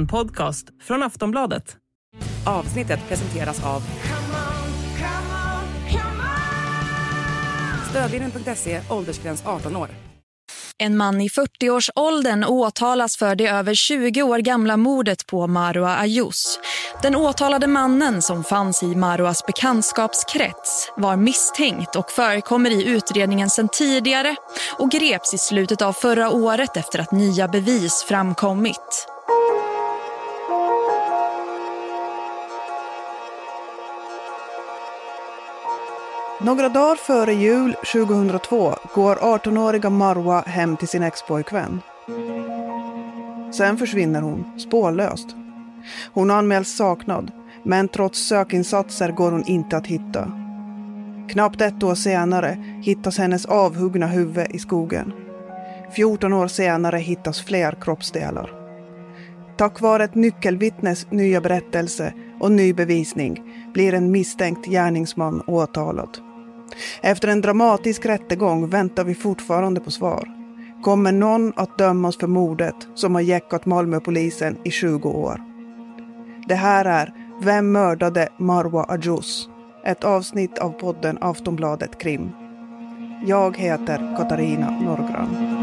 En podcast från Aftonbladet. Avsnittet presenteras av Stödlinjen.se, åldersgräns 18 år. En man i 40-årsåldern åtalas för det över 20 år gamla mordet på Marwa Ayous. Den åtalade mannen som fanns i Marwas bekantskapskrets var misstänkt och förekommer i utredningen sedan tidigare och greps i slutet av förra året efter att nya bevis framkommit. Några dagar före jul 2002 går 18-åriga Marwa hem till sin expojkvän. Sen försvinner hon spårlöst. Hon anmäls saknad, men trots sökinsatser går hon inte att hitta. Knappt ett år senare hittas hennes avhuggna huvud i skogen. 14 år senare hittas fler kroppsdelar. Tack vare ett nyckelvittnes nya berättelse och ny bevisning blir en misstänkt gärningsman åtalad. Efter en dramatisk rättegång väntar vi fortfarande på svar. Kommer någon att dömas för mordet som har jäckat Malmöpolisen i 20 år? Det här är Vem mördade Marwa Ajous? Ett avsnitt av podden Aftonbladet Krim. Jag heter Katarina Norgran.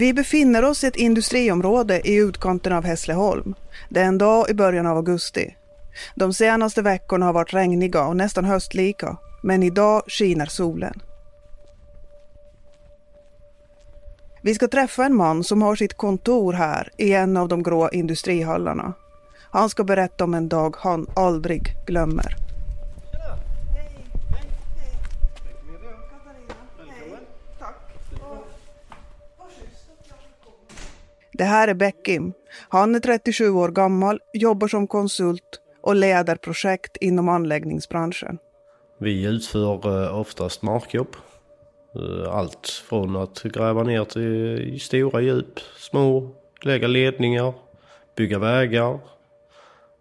Vi befinner oss i ett industriområde i utkanten av Hässleholm. Det är en dag i början av augusti. De senaste veckorna har varit regniga och nästan höstlika, men idag skiner solen. Vi ska träffa en man som har sitt kontor här i en av de grå industrihallarna. Han ska berätta om en dag han aldrig glömmer. Det här är Beckim. Han är 37 år gammal, jobbar som konsult och leder projekt inom anläggningsbranschen. Vi utför eh, oftast markjobb. Eh, allt från att gräva ner till stora djup, små, lägga ledningar, bygga vägar,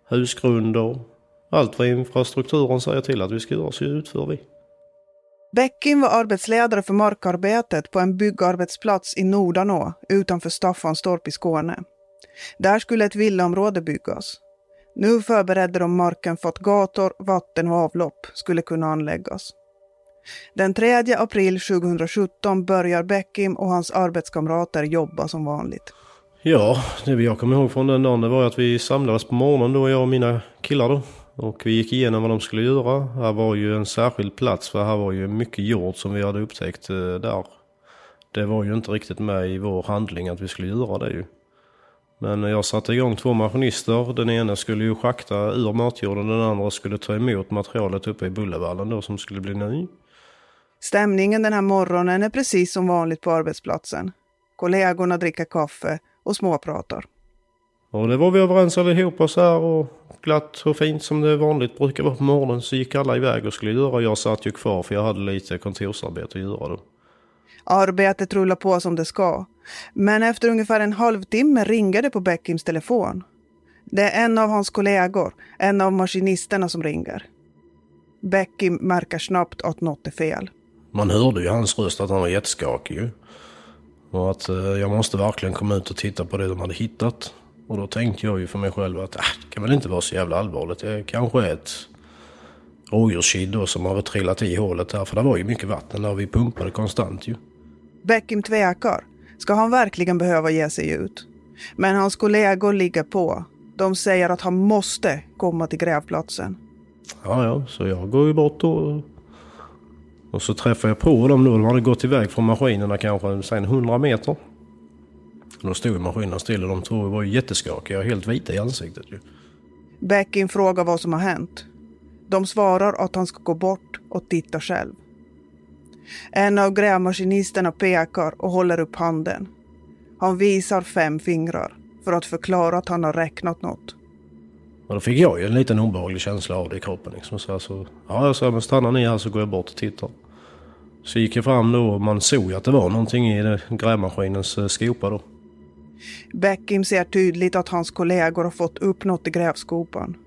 husgrunder. Allt vad infrastrukturen säger till att vi ska göra så utför vi. Bäckin var arbetsledare för markarbetet på en byggarbetsplats i Nordanå utanför Staffanstorp i Skåne. Där skulle ett villaområde byggas. Nu förberedde de marken för att gator, vatten och avlopp skulle kunna anläggas. Den 3 april 2017 börjar Beckim och hans arbetskamrater jobba som vanligt. Ja, det jag kommer ihåg från den dagen det var att vi samlades på morgonen då, jag och mina killar då. Och vi gick igenom vad de skulle göra. Här var ju en särskild plats för här var ju mycket jord som vi hade upptäckt eh, där. Det var ju inte riktigt med i vår handling att vi skulle göra det ju. Men jag satte igång två maskinister. Den ena skulle ju schakta ur matjorden, den andra skulle ta emot materialet uppe i Bullervallen då som skulle bli ny. Stämningen den här morgonen är precis som vanligt på arbetsplatsen. Kollegorna dricker kaffe och småpratar. Och det var vi överens allihopa så här och glatt och fint som det vanligt brukar vara på morgonen så gick alla iväg och skulle göra. Jag satt ju kvar för jag hade lite kontorsarbete att göra då. Arbetet rullar på som det ska. Men efter ungefär en halvtimme ringer det på Beckims telefon. Det är en av hans kollegor, en av maskinisterna som ringer. Beckim märker snabbt att något är fel. Man hörde ju hans röst att han var jätteskakig. Och att eh, jag måste verkligen komma ut och titta på det de hade hittat. Och då tänkte jag ju för mig själv att äh, det kan väl inte vara så jävla allvarligt. Det kanske är ett rådjurskid då som har trillat i hålet här. För det var ju mycket vatten där vi pumpade konstant ju. Beckim tvekar. Ska han verkligen behöva ge sig ut? Men hans kollegor ligger på. De säger att han måste komma till grävplatsen. Ja, ja, så jag går ju bort då. Och så träffar jag på dem då. De hade gått iväg från maskinerna kanske sen 100 meter. Då stod maskinen still och de två var jätteskakiga och helt vita i ansiktet ju. Beckin frågar vad som har hänt. De svarar att han ska gå bort och titta själv. En av grävmaskinisterna pekar och håller upp handen. Han visar fem fingrar för att förklara att han har räknat något. Och då fick jag ju en liten obehaglig känsla av det i kroppen. Liksom. Så alltså, ja, jag sa, men stanna ni här så går jag bort och tittar. Så gick jag fram då och man såg att det var någonting i grävmaskinens eh, skopa då. Beckim ser tydligt att hans kollegor har fått upp något i grävskopan.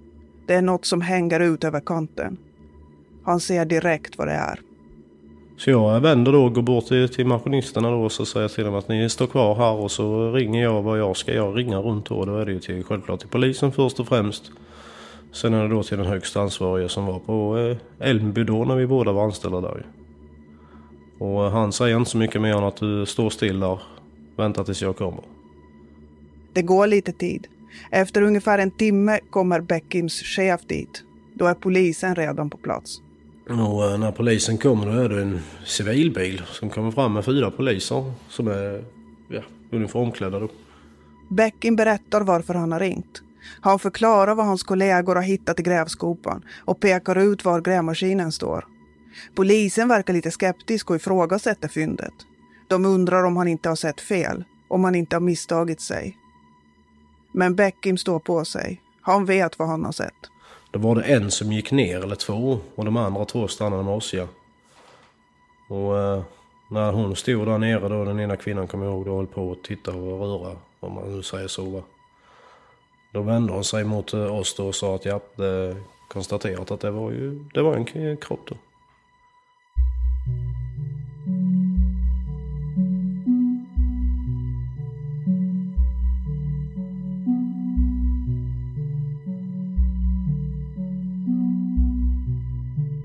Det är något som hänger ut över kanten. Han ser direkt vad det är. Så jag vänder då och går bort till, till maskinisterna då och så säger till dem att ni står kvar här och så ringer jag vad jag ska. Jag ringa runt då. Då är det ju till, självklart till polisen först och främst. Sen är det då till den högsta ansvarige som var på Älmby Elmby då när vi båda var anställda där. Och han säger inte så mycket mer än att du står still där. Vänta tills jag kommer. Det går lite tid. Efter ungefär en timme kommer Beckims chef dit. Då är polisen redan på plats. Och eh, när polisen kommer då är det en civilbil som kommer fram med fyra poliser som är ja, uniformklädda då. Beckin berättar varför han har ringt. Han förklarar vad hans kollegor har hittat i grävskopan och pekar ut var grävmaskinen står. Polisen verkar lite skeptisk och ifrågasätter fyndet. De undrar om han inte har sett fel, om han inte har misstagit sig. Men Beckim står på sig. Han vet vad han har sett. Då var det en som gick ner, eller två, och de andra två stannade med oss. Och eh, när hon stod där nere då, den ena kvinnan kommer jag ihåg, då höll på att titta och röra, om man nu säger så va. Då vände hon sig mot eh, oss då och sa att ja, det konstaterat att det var ju, det var en kropp då.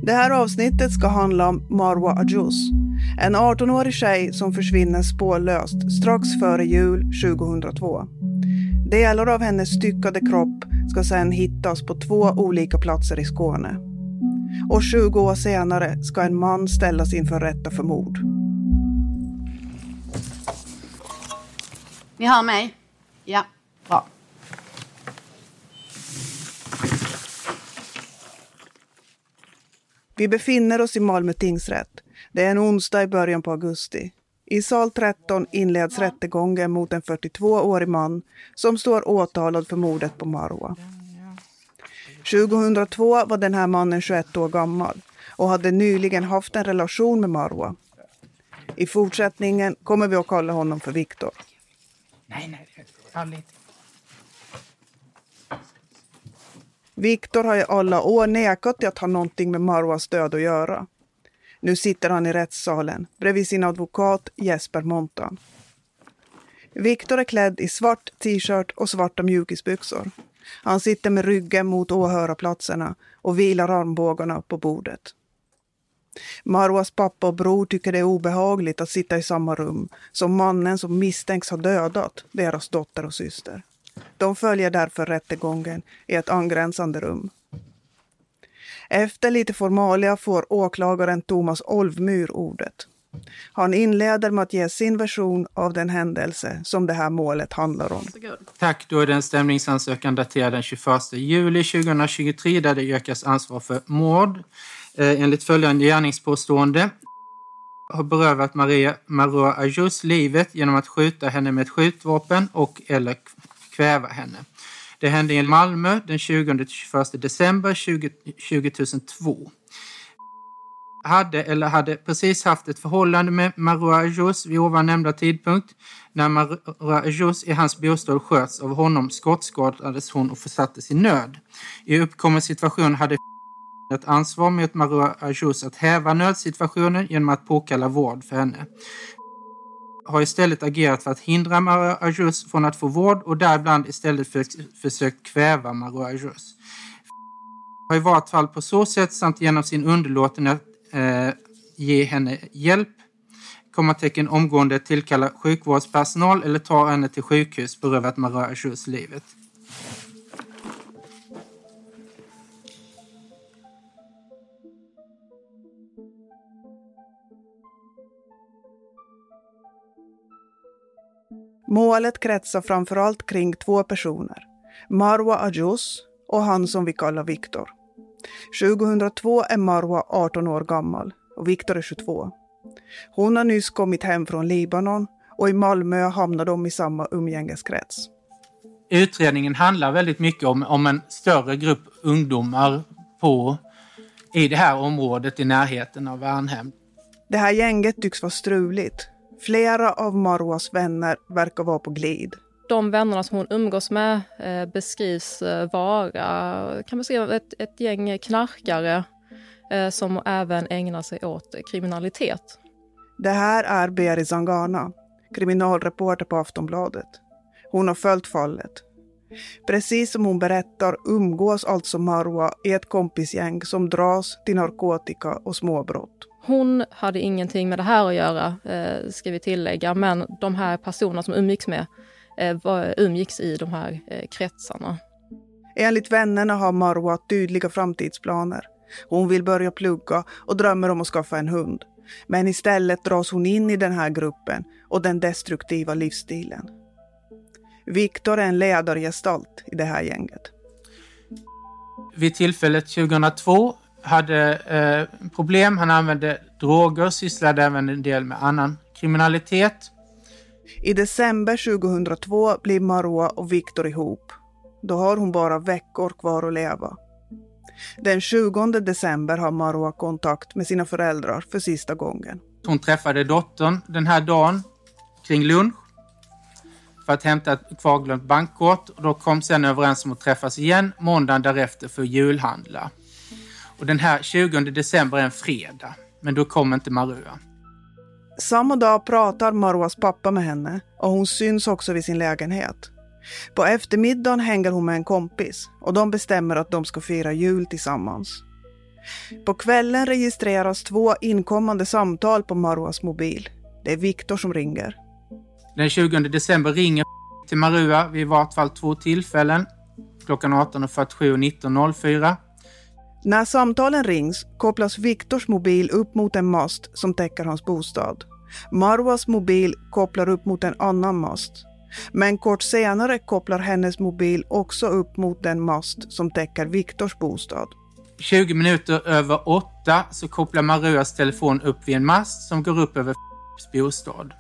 Det här avsnittet ska handla om Marwa Ajous, En 18-årig tjej som försvinner spårlöst strax före jul 2002. Delar av hennes styckade kropp ska sedan hittas på två olika platser i Skåne. Och 20 år senare ska en man ställas inför rätta för mord. Ni hör mig? Ja, Vi befinner oss i Malmö tingsrätt. Det är en onsdag i början på augusti. I sal 13 inleds rättegången mot en 42-årig man som står åtalad för mordet på Marwa. 2002 var den här mannen 21 år gammal och hade nyligen haft en relation med Marwa. I fortsättningen kommer vi att kalla honom för Viktor. Nej, nej, aldrig. Viktor har i alla år nekat till att ha någonting med Marwas död att göra. Nu sitter han i rättssalen bredvid sin advokat Jesper Montan. Viktor är klädd i svart t-shirt och svarta mjukisbyxor. Han sitter med ryggen mot åhörarplatserna och vilar armbågarna på bordet. Marwas pappa och bror tycker det är obehagligt att sitta i samma rum som mannen som misstänks ha dödat deras dotter och syster. De följer därför rättegången i ett angränsande rum. Efter lite formalia får åklagaren Thomas Olvmyr ordet. Han inleder med att ge sin version av den händelse som det här målet handlar om. Tack. Då är det en stämningsansökan daterad den 21 juli 2023 där det yrkas ansvar för mord. Eh, enligt följande gärningspåstående har berövat Maria Maroa Ajus livet genom att skjuta henne med ett skjutvapen och eller kväva henne. Det hände i Malmö den 20-21 december 20, 2002. Hade eller hade precis haft ett förhållande med Marua Ajus vid ovan nämnda tidpunkt. När Marua Ajus i hans bostad sköts av honom skottskadades hon och försattes i nöd. I uppkommen situation hade ett ansvar mot Marua Ajus att häva nödsituationen genom att påkalla vård för henne har istället agerat för att hindra Maro Ajus från att få vård och däribland istället för, försökt kväva Maro Ajus. Har i vart fall på så sätt samt genom sin underlåtenhet eh, ge henne hjälp kommatecken omgående tillkalla sjukvårdspersonal eller ta henne till sjukhus berövat Maro Ajus livet. Målet kretsar framförallt kring två personer. Marwa Ajus och han som vi kallar Viktor. 2002 är Marwa 18 år gammal och Viktor är 22. Hon har nyss kommit hem från Libanon och i Malmö hamnar de i samma umgängeskrets. utredningen handlar väldigt mycket om, om en större grupp ungdomar på, i det här området i närheten av Värnhem. Det här gänget tycks vara struligt. Flera av Marwas vänner verkar vara på glid. De vännerna som hon umgås med eh, beskrivs eh, vara kan beskriva ett, ett gäng knarkare eh, som även ägnar sig åt kriminalitet. Det här är Beri Zangana, kriminalreporter på Aftonbladet. Hon har följt fallet. Precis som hon berättar umgås alltså Marwa i ett kompisgäng som dras till narkotika och småbrott. Hon hade ingenting med det här att göra, eh, ska vi tillägga, men de här personerna som umgicks med eh, var, umgicks i de här eh, kretsarna. Enligt vännerna har Marwa tydliga framtidsplaner. Hon vill börja plugga och drömmer om att skaffa en hund. Men istället dras hon in i den här gruppen och den destruktiva livsstilen. Viktor är en ledargestalt i det här gänget. Vid tillfället 2002 hade eh, problem. Han använde droger, sysslade även en del med annan kriminalitet. I december 2002 blir Marwa och Viktor ihop. Då har hon bara veckor kvar att leva. Den 20 december har Marwa kontakt med sina föräldrar för sista gången. Hon träffade dottern den här dagen kring lunch för att hämta ett kvarglömt bankkort och då kom sen överens om att träffas igen måndagen därefter för julhandla. Och den här 20 december är en fredag, men då kom inte Marua. Samma dag pratar Marwas pappa med henne och hon syns också vid sin lägenhet. På eftermiddagen hänger hon med en kompis och de bestämmer att de ska fira jul tillsammans. På kvällen registreras två inkommande samtal på Marwas mobil. Det är Viktor som ringer. Den 20 december ringer till Marua vid vart fall två tillfällen. Klockan 18.47 och 19.04. När samtalen rings kopplas Viktors mobil upp mot en mast som täcker hans bostad. Marwas mobil kopplar upp mot en annan mast. Men kort senare kopplar hennes mobil också upp mot den mast som täcker Viktors bostad. 20 minuter över åtta så kopplar Maruas telefon upp vid en mast som går upp över bostad.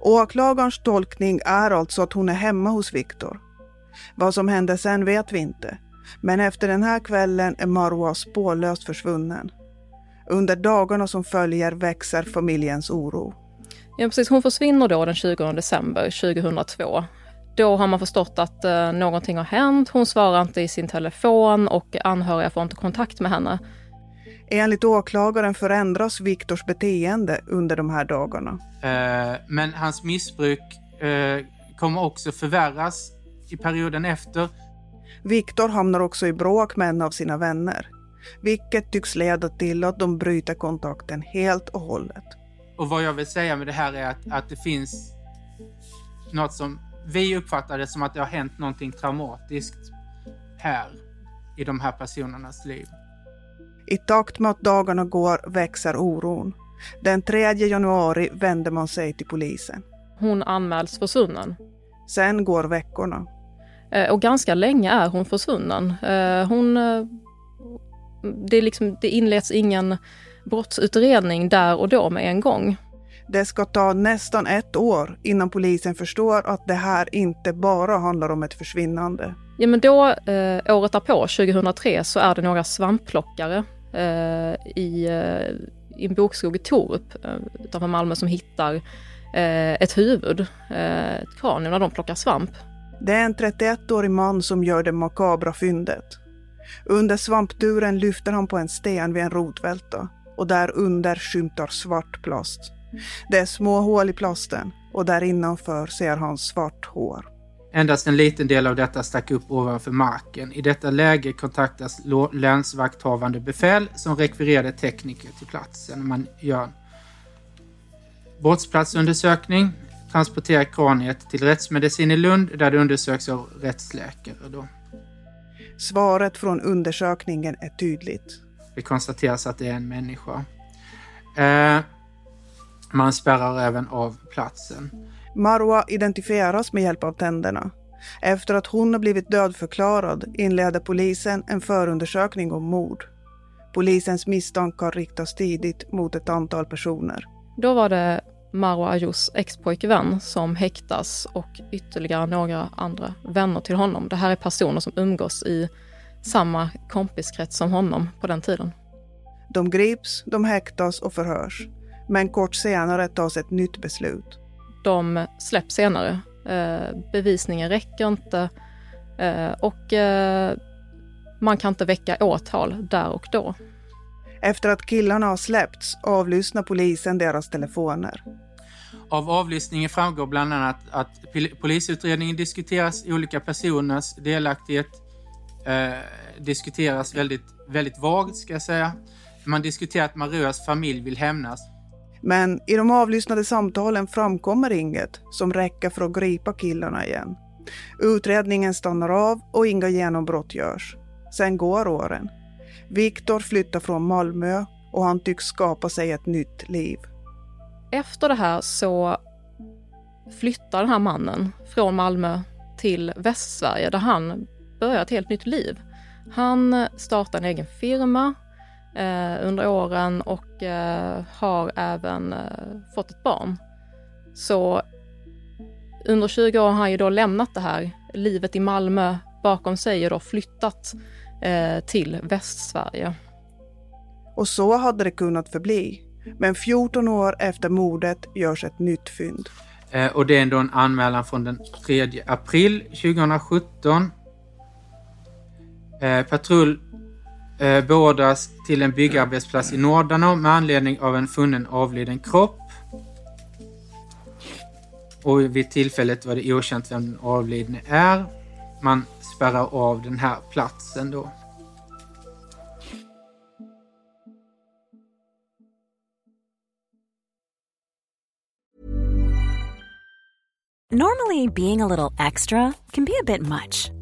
Åklagarens tolkning är alltså att hon är hemma hos Viktor. Vad som hände sen vet vi inte. Men efter den här kvällen är Marwa spårlöst försvunnen. Under dagarna som följer växer familjens oro. Ja, precis. Hon försvinner då den 20 december 2002. Då har man förstått att eh, någonting har hänt. Hon svarar inte i sin telefon och anhöriga får inte kontakt med henne. Enligt åklagaren förändras Viktors beteende under de här dagarna. Eh, men hans missbruk eh, kommer också förvärras i perioden efter. Viktor hamnar också i bråk med en av sina vänner, vilket tycks leda till att de bryter kontakten helt och hållet. Och vad jag vill säga med det här är att, att det finns något som vi uppfattar det som att det har hänt någonting traumatiskt här i de här personernas liv. I takt med att dagarna går växer oron. Den 3 januari vänder man sig till polisen. Hon anmäls försvunnen. Sen går veckorna. Eh, och ganska länge är hon försvunnen. Eh, hon... Eh, det, liksom, det inleds ingen brottsutredning där och då med en gång. Det ska ta nästan ett år innan polisen förstår att det här inte bara handlar om ett försvinnande. Ja men då, eh, året därpå, 2003, så är det några svampplockare eh, i, i en bokskog i Torup eh, utanför Malmö som hittar eh, ett huvud, ett kranium, när de plockar svamp. Det är en 31-årig man som gör det makabra fyndet. Under svampduren lyfter han på en sten vid en rotvälta och där under skymtar svart plast. Det är små hål i plasten och där innanför ser han svart hår. Endast en liten del av detta stack upp ovanför marken. I detta läge kontaktas länsvakthavande befäl som rekvirerade tekniker till platsen. Man gör brottsplatsundersökning, transporterar kraniet till rättsmedicin i Lund där det undersöks av rättsläkare. Då. Svaret från undersökningen är tydligt. Det konstateras att det är en människa. Eh, man spärrar även av platsen. Marwa identifieras med hjälp av tänderna. Efter att hon har blivit dödförklarad inleder polisen en förundersökning om mord. Polisens misstankar riktas tidigt mot ett antal personer. Då var det Marwa Ayous expojkvän som häktas och ytterligare några andra vänner till honom. Det här är personer som umgås i samma kompiskrets som honom på den tiden. De grips, de häktas och förhörs. Men kort senare tas ett nytt beslut. De släpps senare. Eh, bevisningen räcker inte eh, och eh, man kan inte väcka åtal där och då. Efter att killarna har släppts avlyssnar polisen deras telefoner. Av avlyssningen framgår bland annat att polisutredningen diskuteras, olika personers delaktighet eh, diskuteras väldigt, väldigt vagt ska jag säga. Man diskuterar att Maröas familj vill hämnas. Men i de avlyssnade samtalen framkommer inget som räcker för att gripa killarna igen. Utredningen stannar av och inga genombrott görs. Sen går åren. Viktor flyttar från Malmö och han tycks skapa sig ett nytt liv. Efter det här så flyttar den här mannen från Malmö till Västsverige där han börjar ett helt nytt liv. Han startar en egen firma eh, under åren och eh, har även eh, fått ett barn. Så under 20 år har han ju då lämnat det här livet i Malmö bakom sig och då flyttat till Västsverige. Och så hade det kunnat förbli. Men 14 år efter mordet görs ett nytt fynd. Eh, och det är ändå en anmälan från den 3 april 2017. Eh, patrull eh, beordras till en byggarbetsplats i Nordarno med anledning av en funnen avliden kropp. Och vid tillfället var det okänt vem den avlidne är. Man spärrar av den här platsen då. Normally being a little extra can be a bit much.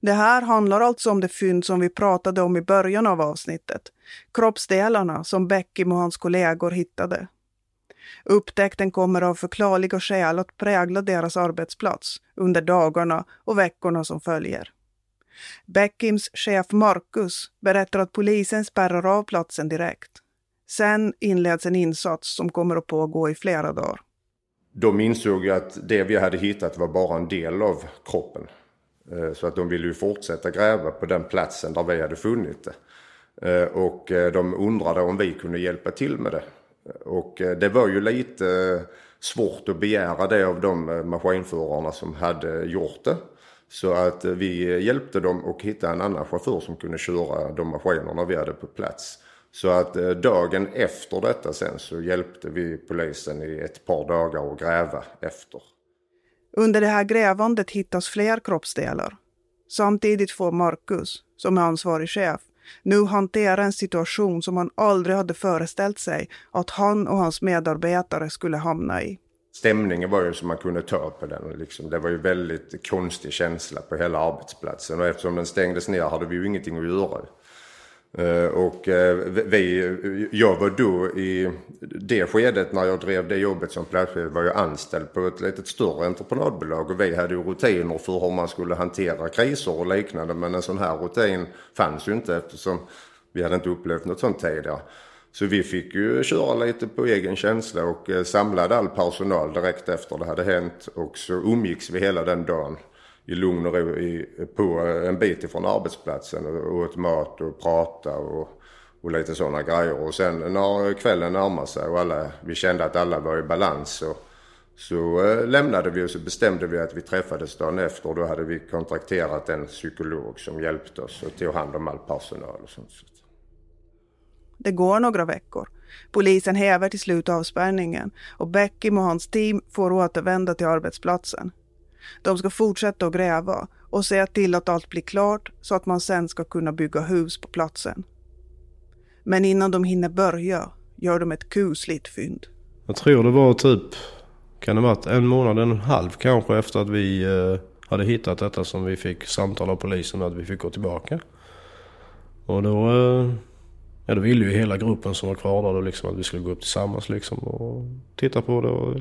Det här handlar alltså om det fynd som vi pratade om i början av avsnittet. Kroppsdelarna som Beckim och hans kollegor hittade. Upptäckten kommer av förklarliga skäl att prägla deras arbetsplats under dagarna och veckorna som följer. Beckims chef Marcus berättar att polisen spärrar av platsen direkt. Sen inleds en insats som kommer att pågå i flera dagar. De insåg att det vi hade hittat var bara en del av kroppen. Eh, så att de ville ju fortsätta gräva på den platsen där vi hade funnit det. Eh, och eh, de undrade om vi kunde hjälpa till med det. Och det var ju lite svårt att begära det av de maskinförarna som hade gjort det. Så att vi hjälpte dem att hitta en annan chaufför som kunde köra de maskinerna vi hade på plats. Så att dagen efter detta sen så hjälpte vi polisen i ett par dagar att gräva efter. Under det här grävandet hittas fler kroppsdelar. Samtidigt får Marcus, som är ansvarig chef, nu hantera en situation som han aldrig hade föreställt sig att han och hans medarbetare skulle hamna i. Stämningen var ju som man kunde ta på den. Liksom. Det var ju väldigt konstig känsla på hela arbetsplatsen och eftersom den stängdes ner hade vi ju ingenting att göra. Eh, och eh, vi, jag var då i det skedet när jag drev det jobbet som platschef var jag anställd på ett litet större entreprenadbolag. Och vi hade ju rutiner för hur man skulle hantera kriser och liknande. Men en sån här rutin fanns ju inte eftersom vi hade inte upplevt något sånt tidigare. Så vi fick ju köra lite på egen känsla och eh, samlade all personal direkt efter det hade hänt. Och så umgicks vi hela den dagen i lugn och ro i, på en bit ifrån arbetsplatsen och åt mat och prata och, och lite sådana grejer. Och sen när kvällen närmade sig och alla, vi kände att alla var i balans så, så eh, lämnade vi och så bestämde vi att vi träffades dagen efter och då hade vi kontrakterat en psykolog som hjälpte oss och tog hand om all personal och sånt. Det går några veckor. Polisen häver till slut avspärrningen och Beckim och hans team får återvända till arbetsplatsen. De ska fortsätta att gräva och se till att allt blir klart så att man sen ska kunna bygga hus på platsen. Men innan de hinner börja gör de ett kusligt fynd. Jag tror det var typ, kan det varit en månad, en halv kanske efter att vi eh, hade hittat detta som vi fick samtal av polisen att vi fick gå tillbaka. Och då, eh, ja då ville ju hela gruppen som var kvar där då liksom att vi skulle gå upp tillsammans liksom och titta på det. Och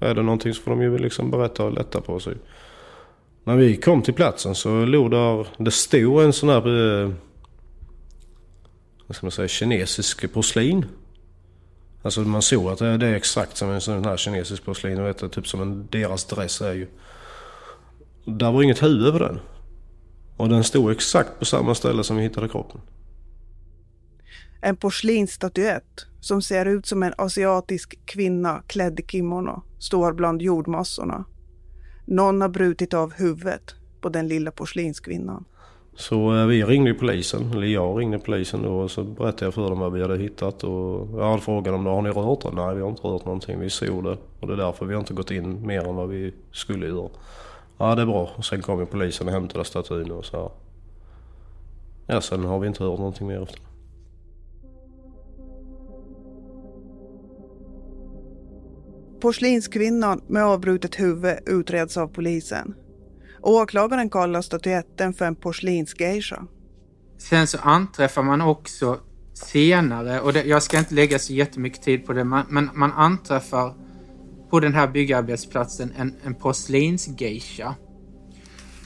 är det någonting så får de ju liksom berätta och lätta på sig. När vi kom till platsen så låg där, det stod en sån här, eh, vad ska man säga, kinesisk porslin. Alltså man såg att det är exakt som en sån här kinesisk porslin. Vet, typ som en, deras dress är ju. Där var inget huvud på den. Och den stod exakt på samma ställe som vi hittade kroppen. En porslinsstatyett som ser ut som en asiatisk kvinna klädd i kimono står bland jordmassorna. Någon har brutit av huvudet på den lilla porslinskvinnan. Så eh, vi ringde polisen, eller jag ringde polisen då och så berättade jag för dem vad vi hade hittat och jag hade frågan dem då, har ni rört det? Nej vi har inte rört någonting, vi såg det och det är därför vi har inte gått in mer än vad vi skulle göra. Ja det är bra. Och sen kom ju polisen och hämtade statyn och så. Ja sen har vi inte hört någonting mer efter det. Porslinskvinnan med avbrutet huvud utreds av polisen. Åklagaren kallar statyetten för en porslinsgeisha. Sen så anträffar man också senare, och det, jag ska inte lägga så jättemycket tid på det, man, men man anträffar på den här byggarbetsplatsen en, en porslinsgeisha.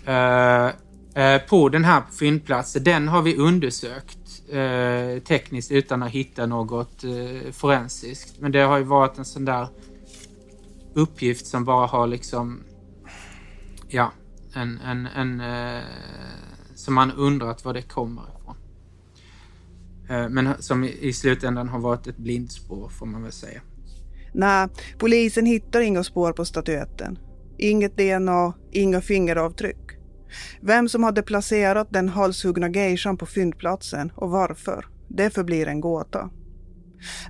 Uh, uh, på den här fyndplatsen, den har vi undersökt uh, tekniskt utan att hitta något forensiskt. Men det har ju varit en sån där uppgift som bara har liksom, ja, en, en, en eh, som man undrat var det kommer ifrån. Eh, men som i slutändan har varit ett blindspår får man väl säga. Nej, polisen hittar inga spår på statyetten. Inget DNA, inga fingeravtryck. Vem som hade placerat den halshuggna geishan på fyndplatsen och varför, det förblir en gåta.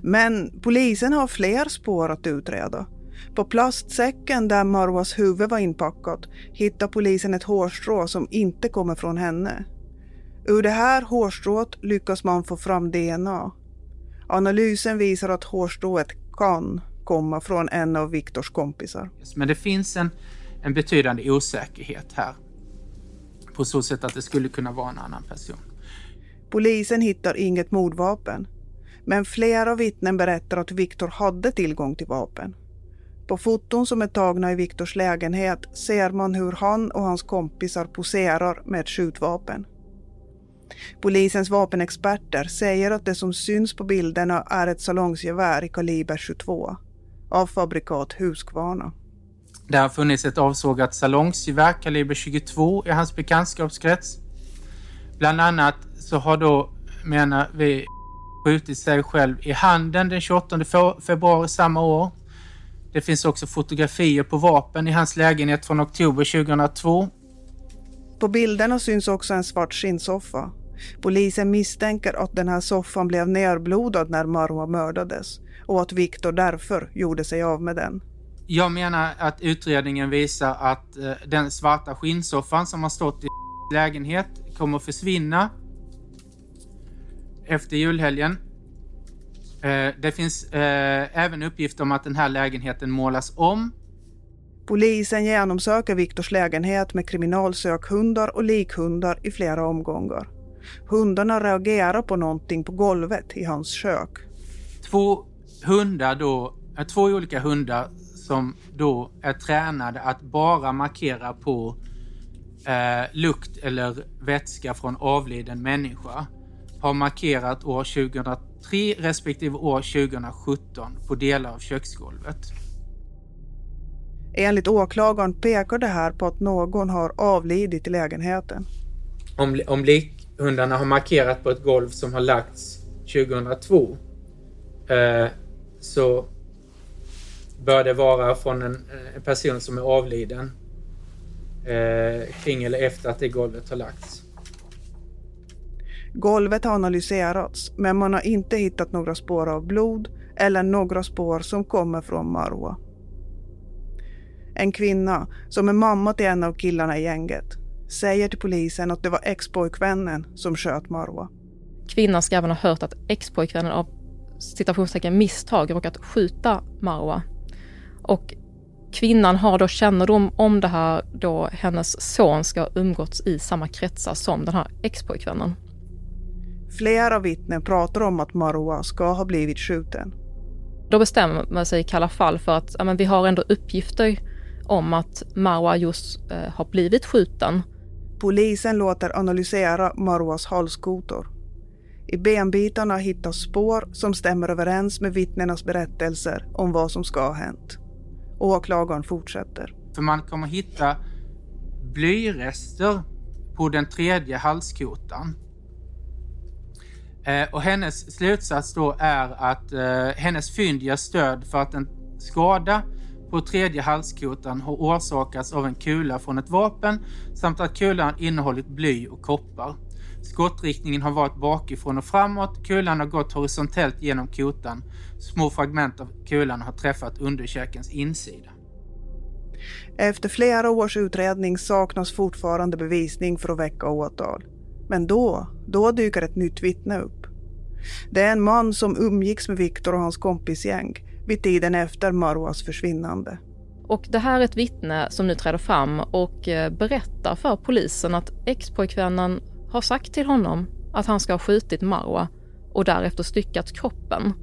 Men polisen har fler spår att utreda. På plastsäcken där Marwas huvud var inpackat hittar polisen ett hårstrå som inte kommer från henne. Ur det här hårstrået lyckas man få fram DNA. Analysen visar att hårstrået kan komma från en av Viktors kompisar. Men det finns en, en betydande osäkerhet här. På så sätt att det skulle kunna vara en annan person. Polisen hittar inget mordvapen. Men flera vittnen berättar att Viktor hade tillgång till vapen. På foton som är tagna i Viktors lägenhet ser man hur han och hans kompisar poserar med ett skjutvapen. Polisens vapenexperter säger att det som syns på bilderna är ett salongsgevär i kaliber 22 av fabrikat Husqvarna. Det har funnits ett avsågat salongsgevär kaliber 22 i hans bekantskapskrets. Bland annat så har då, menar vi, skjutit sig själv i handen den 28 februari samma år. Det finns också fotografier på vapen i hans lägenhet från oktober 2002. På bilderna syns också en svart skinnsoffa. Polisen misstänker att den här soffan blev nerblodad när Marwa mördades och att Viktor därför gjorde sig av med den. Jag menar att utredningen visar att eh, den svarta skinnsoffan som har stått i lägenhet kommer att försvinna efter julhelgen. Eh, det finns eh, även uppgifter om att den här lägenheten målas om. Polisen genomsöker Viktors lägenhet med kriminalsökhundar och likhundar i flera omgångar. Hundarna reagerar på någonting på golvet i hans kök. Två hundar då, är två olika hundar som då är tränade att bara markera på eh, lukt eller vätska från avliden människa har markerat år 2003 respektive år 2017 på delar av köksgolvet. Enligt åklagaren pekar det här på att någon har avlidit i lägenheten. Om, om likhundarna har markerat på ett golv som har lagts 2002 eh, så bör det vara från en, en person som är avliden eh, kring eller efter att det golvet har lagts. Golvet har analyserats men man har inte hittat några spår av blod eller några spår som kommer från Marwa. En kvinna, som är mamma till en av killarna i gänget, säger till polisen att det var expojkvännen som sköt Marwa. Kvinnan ska även ha hört att expojkvännen av citationstecken misstag råkat skjuta Marwa. Och kvinnan har då kännedom om det här då hennes son ska ha umgåtts i samma kretsar som den här expojkvännen. Flera vittnen pratar om att Marwa ska ha blivit skjuten. Då bestämmer man sig i Kalla fall för att ja, men vi har ändå uppgifter om att Marwa just eh, har blivit skjuten. Polisen låter analysera Marwas halskotor. I benbitarna hittas spår som stämmer överens med vittnenas berättelser om vad som ska ha hänt. Åklagaren fortsätter. För man kommer hitta blyrester på den tredje halskotan. Eh, och hennes slutsats då är att eh, hennes fynd ger stöd för att en skada på tredje halskotan har orsakats av en kula från ett vapen samt att kulan innehållit bly och koppar. Skottriktningen har varit bakifrån och framåt. Kulan har gått horisontellt genom kotan. Små fragment av kulan har träffat underkäkens insida. Efter flera års utredning saknas fortfarande bevisning för att väcka åtal. Men då, då dyker ett nytt vittne upp. Det är en man som umgicks med Viktor och hans kompisgäng vid tiden efter Marwas försvinnande. Och det här är ett vittne som nu träder fram och eh, berättar för polisen att expojkvännen har sagt till honom att han ska ha skjutit Marwa och därefter styckat kroppen.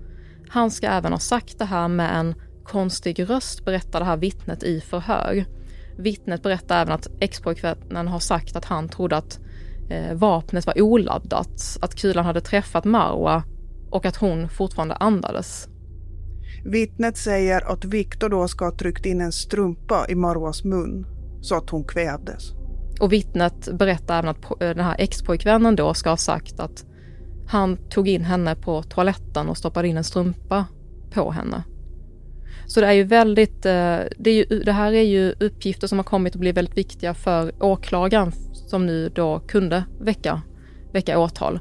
Han ska även ha sagt det här med en konstig röst, berättar det här vittnet i förhör. Vittnet berättar även att expojkvännen har sagt att han trodde att eh, vapnet var oladdat, att kulan hade träffat Marwa och att hon fortfarande andades. Vittnet säger att Viktor då ska ha tryckt in en strumpa i Marwas mun så att hon kvävdes. Och vittnet berättar även att den här expojkvännen då ska ha sagt att han tog in henne på toaletten och stoppade in en strumpa på henne. Så det är ju väldigt, eh, det, är ju, det här är ju uppgifter som har kommit att bli väldigt viktiga för åklagaren som nu då kunde väcka, väcka åtal.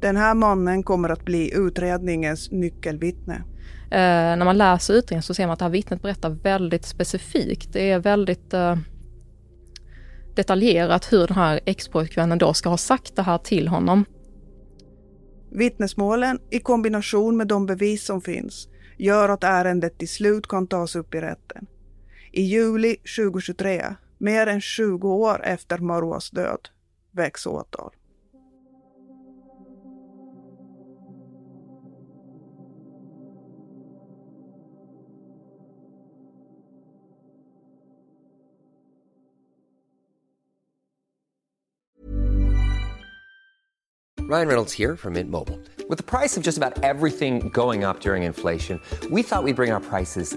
Den här mannen kommer att bli utredningens nyckelvittne. Eh, när man läser utredningen så ser man att det här vittnet berättar väldigt specifikt. Det är väldigt eh, detaljerat hur den här expojkvännen då ska ha sagt det här till honom. Vittnesmålen i kombination med de bevis som finns gör att ärendet till slut kan tas upp i rätten. I juli 2023, mer än 20 år efter Maruas död, väcks åtal. Ryan Reynolds here from Mint Mobile. With the price of just about everything going up during inflation, we thought we'd bring our prices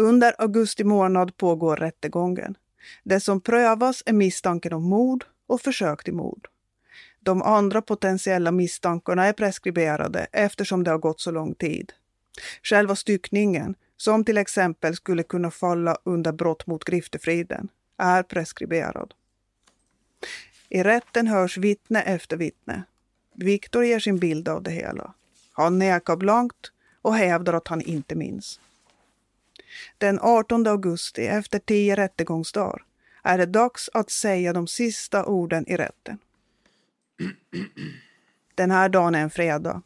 Under augusti månad pågår rättegången. Det som prövas är misstanken om mord och försök till mord. De andra potentiella misstankarna är preskriberade eftersom det har gått så lång tid. Själva styckningen, som till exempel skulle kunna falla under brott mot griftefriden, är preskriberad. I rätten hörs vittne efter vittne. Viktor ger sin bild av det hela. Han nekar blankt och hävdar att han inte minns. Den 18 augusti, efter tio rättegångsdagar, är det dags att säga de sista orden i rätten. Den här dagen är en fredag.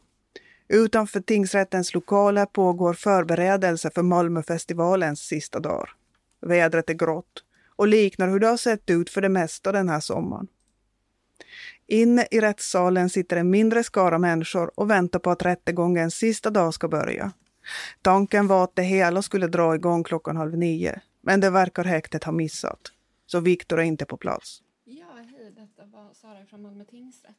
Utanför tingsrättens lokaler pågår förberedelser för Malmöfestivalens sista dagar. Vädret är grått och liknar hur det har sett ut för det mesta den här sommaren. Inne i rättssalen sitter en mindre skara människor och väntar på att rättegångens sista dag ska börja. Tanken var att det hela skulle dra igång klockan halv nio, men det verkar häktet ha missat. Så Viktor är inte på plats. Ja, hej, detta var Sara från Malmö tingsrätt.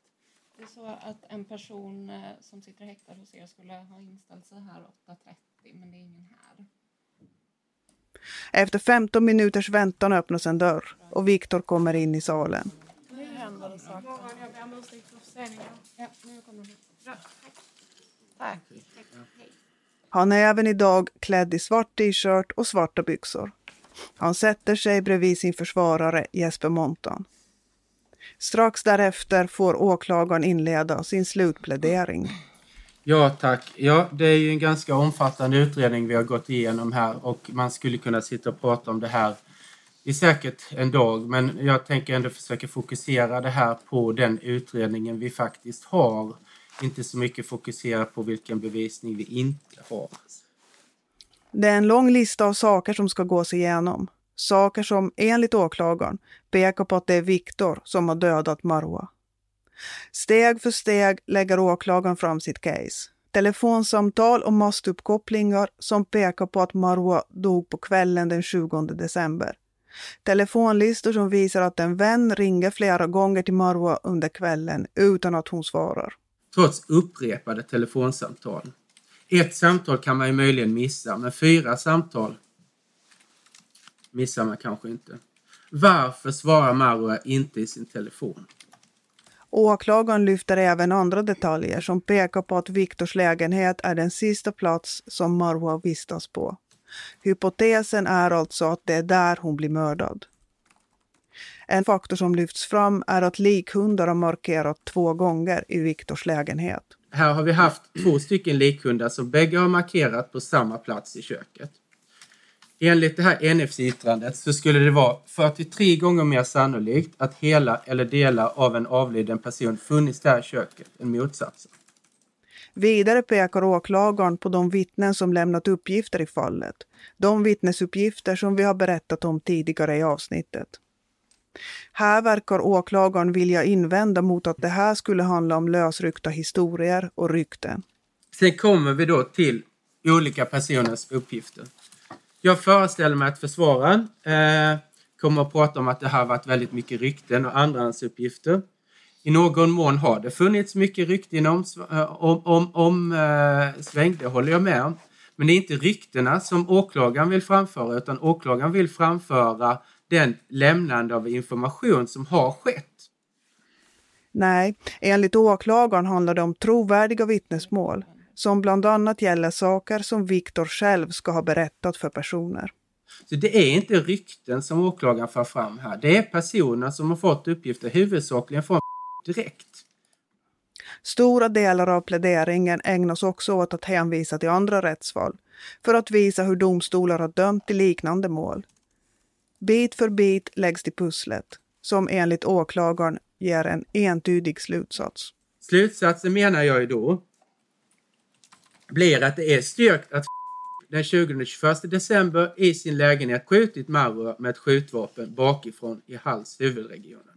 Det är så att en person eh, som sitter häktad hos er skulle ha inställt sig här 8.30, men det är ingen här. Efter 15 minuters väntan öppnas en dörr och Viktor kommer in i salen. Nu händer det saker. Jag ber om ursäkt för förseningen. Ja, nu kommer hon. Bra, tack. Tack. Han är även idag klädd i svart t-shirt och svarta byxor. Han sätter sig bredvid sin försvarare Jesper Montan. Strax därefter får åklagaren inleda sin slutplädering. Ja tack. Ja, det är ju en ganska omfattande utredning vi har gått igenom här och man skulle kunna sitta och prata om det här i säkert en dag. Men jag tänker ändå försöka fokusera det här på den utredningen vi faktiskt har. Inte så mycket fokusera på vilken bevisning vi inte har. Det är en lång lista av saker som ska gås igenom. Saker som enligt åklagaren pekar på att det är Viktor som har dödat Marwa. Steg för steg lägger åklagaren fram sitt case. Telefonsamtal och mastuppkopplingar som pekar på att Marwa dog på kvällen den 20 december. Telefonlistor som visar att en vän ringer flera gånger till Marwa under kvällen utan att hon svarar. Trots upprepade telefonsamtal. Ett samtal kan man ju möjligen missa, men fyra samtal missar man kanske inte. Varför svarar Marwa inte i sin telefon? Åklagaren lyfter även andra detaljer som pekar på att Viktors lägenhet är den sista plats som Marwa vistas på. Hypotesen är alltså att det är där hon blir mördad. En faktor som lyfts fram är att likhundar har markerat två gånger i Viktors lägenhet. Här har vi haft två stycken likhundar som bägge har markerat på samma plats i köket. Enligt det här NFC-yttrandet så skulle det vara 43 gånger mer sannolikt att hela eller delar av en avliden person funnits där i köket än motsatsen. Vidare pekar åklagaren på de vittnen som lämnat uppgifter i fallet. De vittnesuppgifter som vi har berättat om tidigare i avsnittet. Här verkar åklagaren vilja invända mot att det här skulle handla om lösryckta historier och rykten. Sen kommer vi då till olika personers uppgifter. Jag föreställer mig att försvararen eh, kommer att prata om att det har varit väldigt mycket rykten och andrahandsuppgifter. I någon mån har det funnits mycket rykten om, eh, om, om, om eh, sväng, det håller jag med om. Men det är inte ryktena som åklagaren vill framföra utan åklagaren vill framföra den lämnande av information som har skett. Nej, enligt åklagaren handlar det om trovärdiga vittnesmål som bland annat gäller saker som Viktor själv ska ha berättat för personer. Så det är inte rykten som åklagaren för fram här. Det är personer som har fått uppgifter huvudsakligen från direkt. Stora delar av pläderingen ägnas också åt att hänvisa till andra rättsfall för att visa hur domstolar har dömt i liknande mål. Bit för bit läggs till pusslet som enligt åklagaren ger en entydig slutsats. Slutsatsen menar jag ju då blir att det är styrkt att den 20-21 december i sin lägenhet skjutit Marwa med ett skjutvapen bakifrån i hals huvudregionen.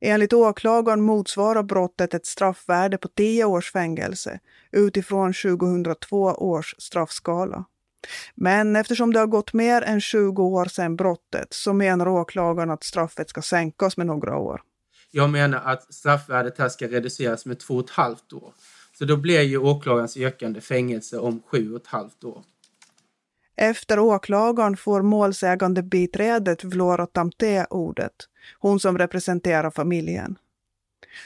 Enligt åklagaren motsvarar brottet ett straffvärde på 10 års fängelse utifrån 2002 års straffskala. Men eftersom det har gått mer än 20 år sedan brottet så menar åklagaren att straffet ska sänkas med några år. Jag menar att straffvärdet här ska reduceras med två och ett halvt år. Så då blir ju åklagarens yrkande fängelse om sju och ett halvt år. Efter åklagaren får målsägande biträdet Vlora Tamté ordet, hon som representerar familjen.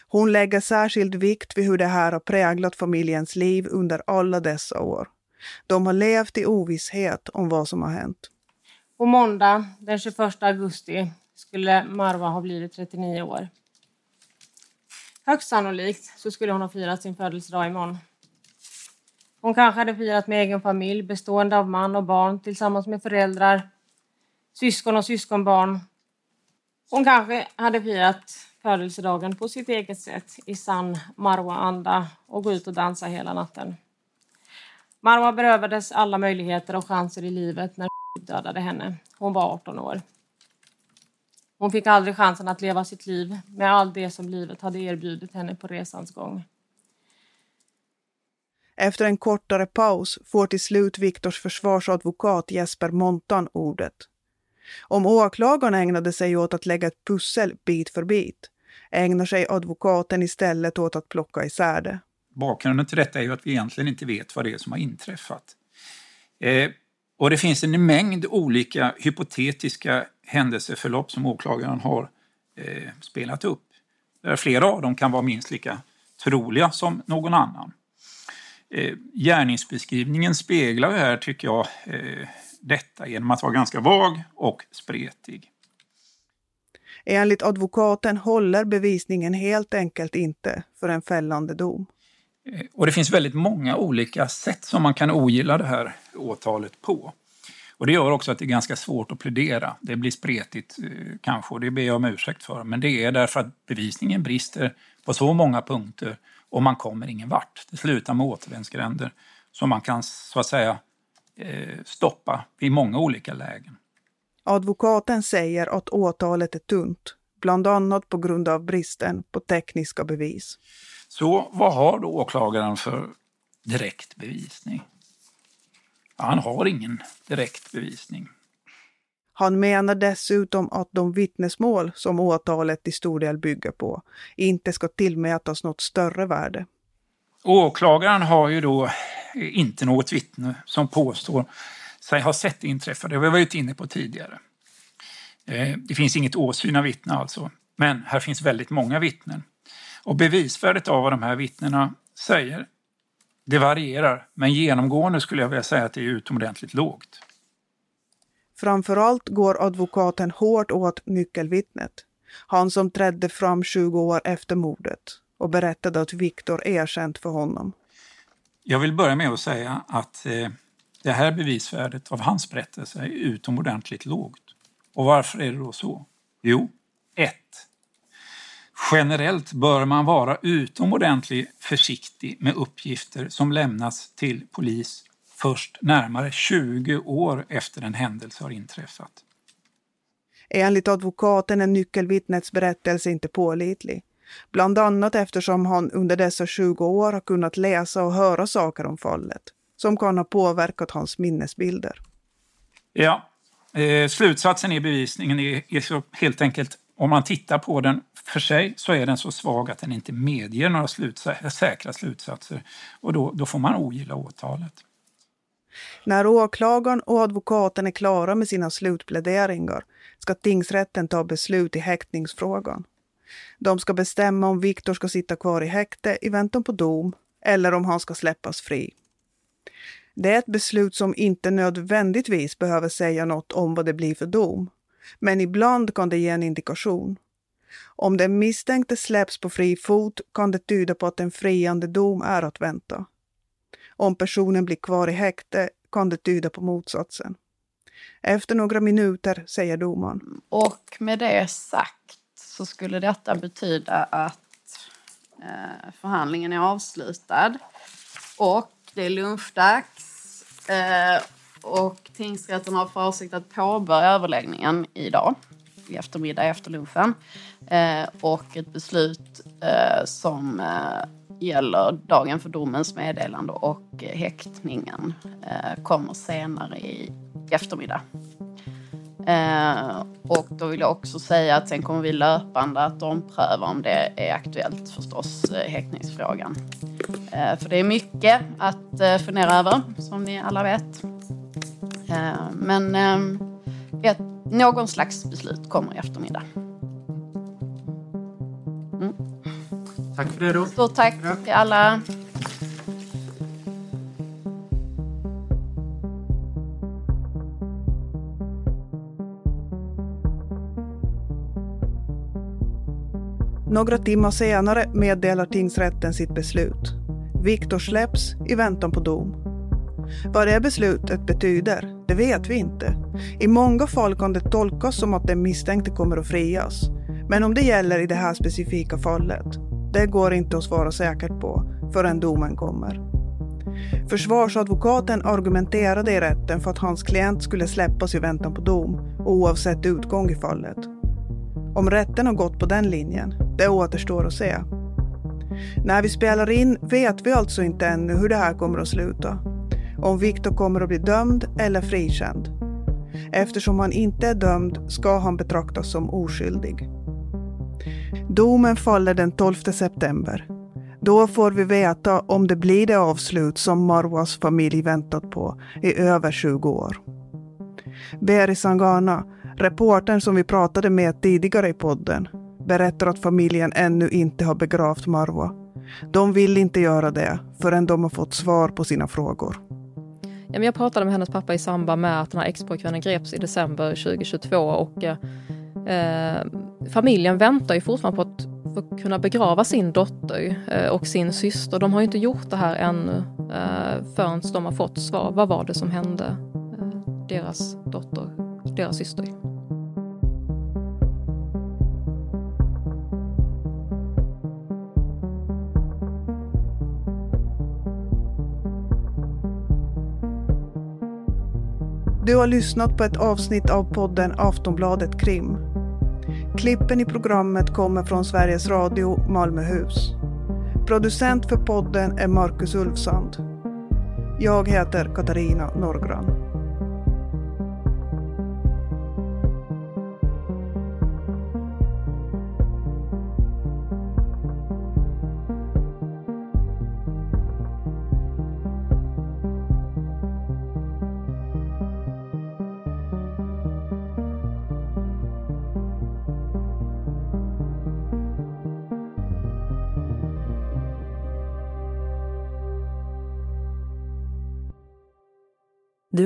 Hon lägger särskild vikt vid hur det här har präglat familjens liv under alla dessa år. De har levt i ovisshet om vad som har hänt. På måndag den 21 augusti skulle Marwa ha blivit 39 år. Högst sannolikt så skulle hon ha firat sin födelsedag imorgon. Hon kanske hade firat med egen familj bestående av man och barn tillsammans med föräldrar, syskon och syskonbarn. Hon kanske hade firat födelsedagen på sitt eget sätt i sann Marwa-anda och gå ut och dansa hela natten. Marwa berövades alla möjligheter och chanser i livet när dödade henne. Hon var 18 år. Hon fick aldrig chansen att leva sitt liv med allt det som livet hade erbjudit henne på resans gång. Efter en kortare paus får till slut Viktors försvarsadvokat Jesper Montan ordet. Om åklagaren ägnade sig åt att lägga ett pussel bit för bit ägnar sig advokaten istället åt att plocka isär det. Bakgrunden till detta är ju att vi egentligen inte vet vad det är som har inträffat. Eh, och det finns en mängd olika hypotetiska händelseförlopp som åklagaren har eh, spelat upp. Där flera av dem kan vara minst lika troliga som någon annan. Eh, gärningsbeskrivningen speglar här, tycker jag, eh, detta genom att vara ganska vag och spretig. Enligt advokaten håller bevisningen helt enkelt inte för en fällande dom. Och det finns väldigt många olika sätt som man kan ogilla det här åtalet på. Och det gör också att det är ganska svårt att plädera. Det blir spretigt eh, kanske och det ber jag om ursäkt för. Men det är därför att bevisningen brister på så många punkter och man kommer ingen vart. Det slutar med återvändsgränder som man kan så att säga eh, stoppa i många olika lägen. Advokaten säger att åtalet är tunt, bland annat på grund av bristen på tekniska bevis. Så vad har då åklagaren för direkt bevisning? Ja, han har ingen direkt bevisning. Han menar dessutom att de vittnesmål som åtalet till stor del bygger på inte ska tillmätas något större värde. Åklagaren har ju då inte något vittne som påstår sig ha sett det inträffade. Det har vi varit inne på tidigare. Eh, det finns inget åsyna vittne alltså, men här finns väldigt många vittnen. Och bevisvärdet av vad de här vittnena säger, det varierar, men genomgående skulle jag vilja säga att det är utomordentligt lågt. Framförallt går advokaten hårt åt nyckelvittnet. Han som trädde fram 20 år efter mordet och berättade att Viktor erkänt för honom. Jag vill börja med att säga att eh, det här bevisvärdet av hans berättelse är utomordentligt lågt. Och varför är det då så? Jo, 1. Generellt bör man vara utomordentligt försiktig med uppgifter som lämnas till polis först närmare 20 år efter en händelse har inträffat. Enligt advokaten är nyckelvittnets berättelse inte pålitlig. Bland annat eftersom han under dessa 20 år har kunnat läsa och höra saker om fallet som kan ha påverkat hans minnesbilder. Ja, eh, slutsatsen i bevisningen är, är helt enkelt om man tittar på den för sig så är den så svag att den inte medger några slutsatser, säkra slutsatser och då, då får man ogilla åtalet. När åklagaren och advokaten är klara med sina slutpläderingar ska tingsrätten ta beslut i häktningsfrågan. De ska bestämma om Viktor ska sitta kvar i häkte i väntan på dom eller om han ska släppas fri. Det är ett beslut som inte nödvändigtvis behöver säga något om vad det blir för dom. Men ibland kan det ge en indikation. Om den misstänkte släpps på fri fot kan det tyda på att en friande dom är att vänta. Om personen blir kvar i häkte kan det tyda på motsatsen. Efter några minuter säger domaren. Och med det sagt så skulle detta betyda att eh, förhandlingen är avslutad och det är lunchdags eh, och tingsrätten har för avsikt att påbörja överläggningen idag i eftermiddag efter lunchen eh, och ett beslut eh, som eh, gäller dagen för domens meddelande och häktningen eh, kommer senare i eftermiddag. Eh, och då vill jag också säga att sen kommer vi löpande att ompröva om det är aktuellt förstås, eh, häktningsfrågan. Eh, för det är mycket att eh, fundera över, som ni alla vet. Eh, men ett, någon slags beslut kommer i eftermiddag. Mm. Tack för det då. Stort tack till alla. Några timmar senare meddelar tingsrätten sitt beslut. Viktor släpps i väntan på dom. Vad det beslutet betyder, det vet vi inte. I många fall kan det tolkas som att den misstänkte kommer att frias. Men om det gäller i det här specifika fallet, det går inte att svara säkert på förrän domen kommer. Försvarsadvokaten argumenterade i rätten för att hans klient skulle släppas i väntan på dom, oavsett utgång i fallet. Om rätten har gått på den linjen, det återstår att se. När vi spelar in vet vi alltså inte ännu hur det här kommer att sluta. Om Viktor kommer att bli dömd eller frikänd. Eftersom han inte är dömd ska han betraktas som oskyldig. Domen faller den 12 september. Då får vi veta om det blir det avslut som Marwas familj väntat på i över 20 år. Beri Sangana, reportern som vi pratade med tidigare i podden, berättar att familjen ännu inte har begravt Marwa. De vill inte göra det förrän de har fått svar på sina frågor. Jag pratade med hennes pappa i samband med att den här expojkvännen greps i december 2022 och eh, eh, familjen väntar ju fortfarande på att få kunna begrava sin dotter eh, och sin syster. De har ju inte gjort det här ännu eh, förrän de har fått svar. Vad var det som hände eh, deras dotter, deras syster? Du har lyssnat på ett avsnitt av podden Aftonbladet Krim. Klippen i programmet kommer från Sveriges Radio Malmöhus. Producent för podden är Marcus Ulfsand. Jag heter Katarina Norgran.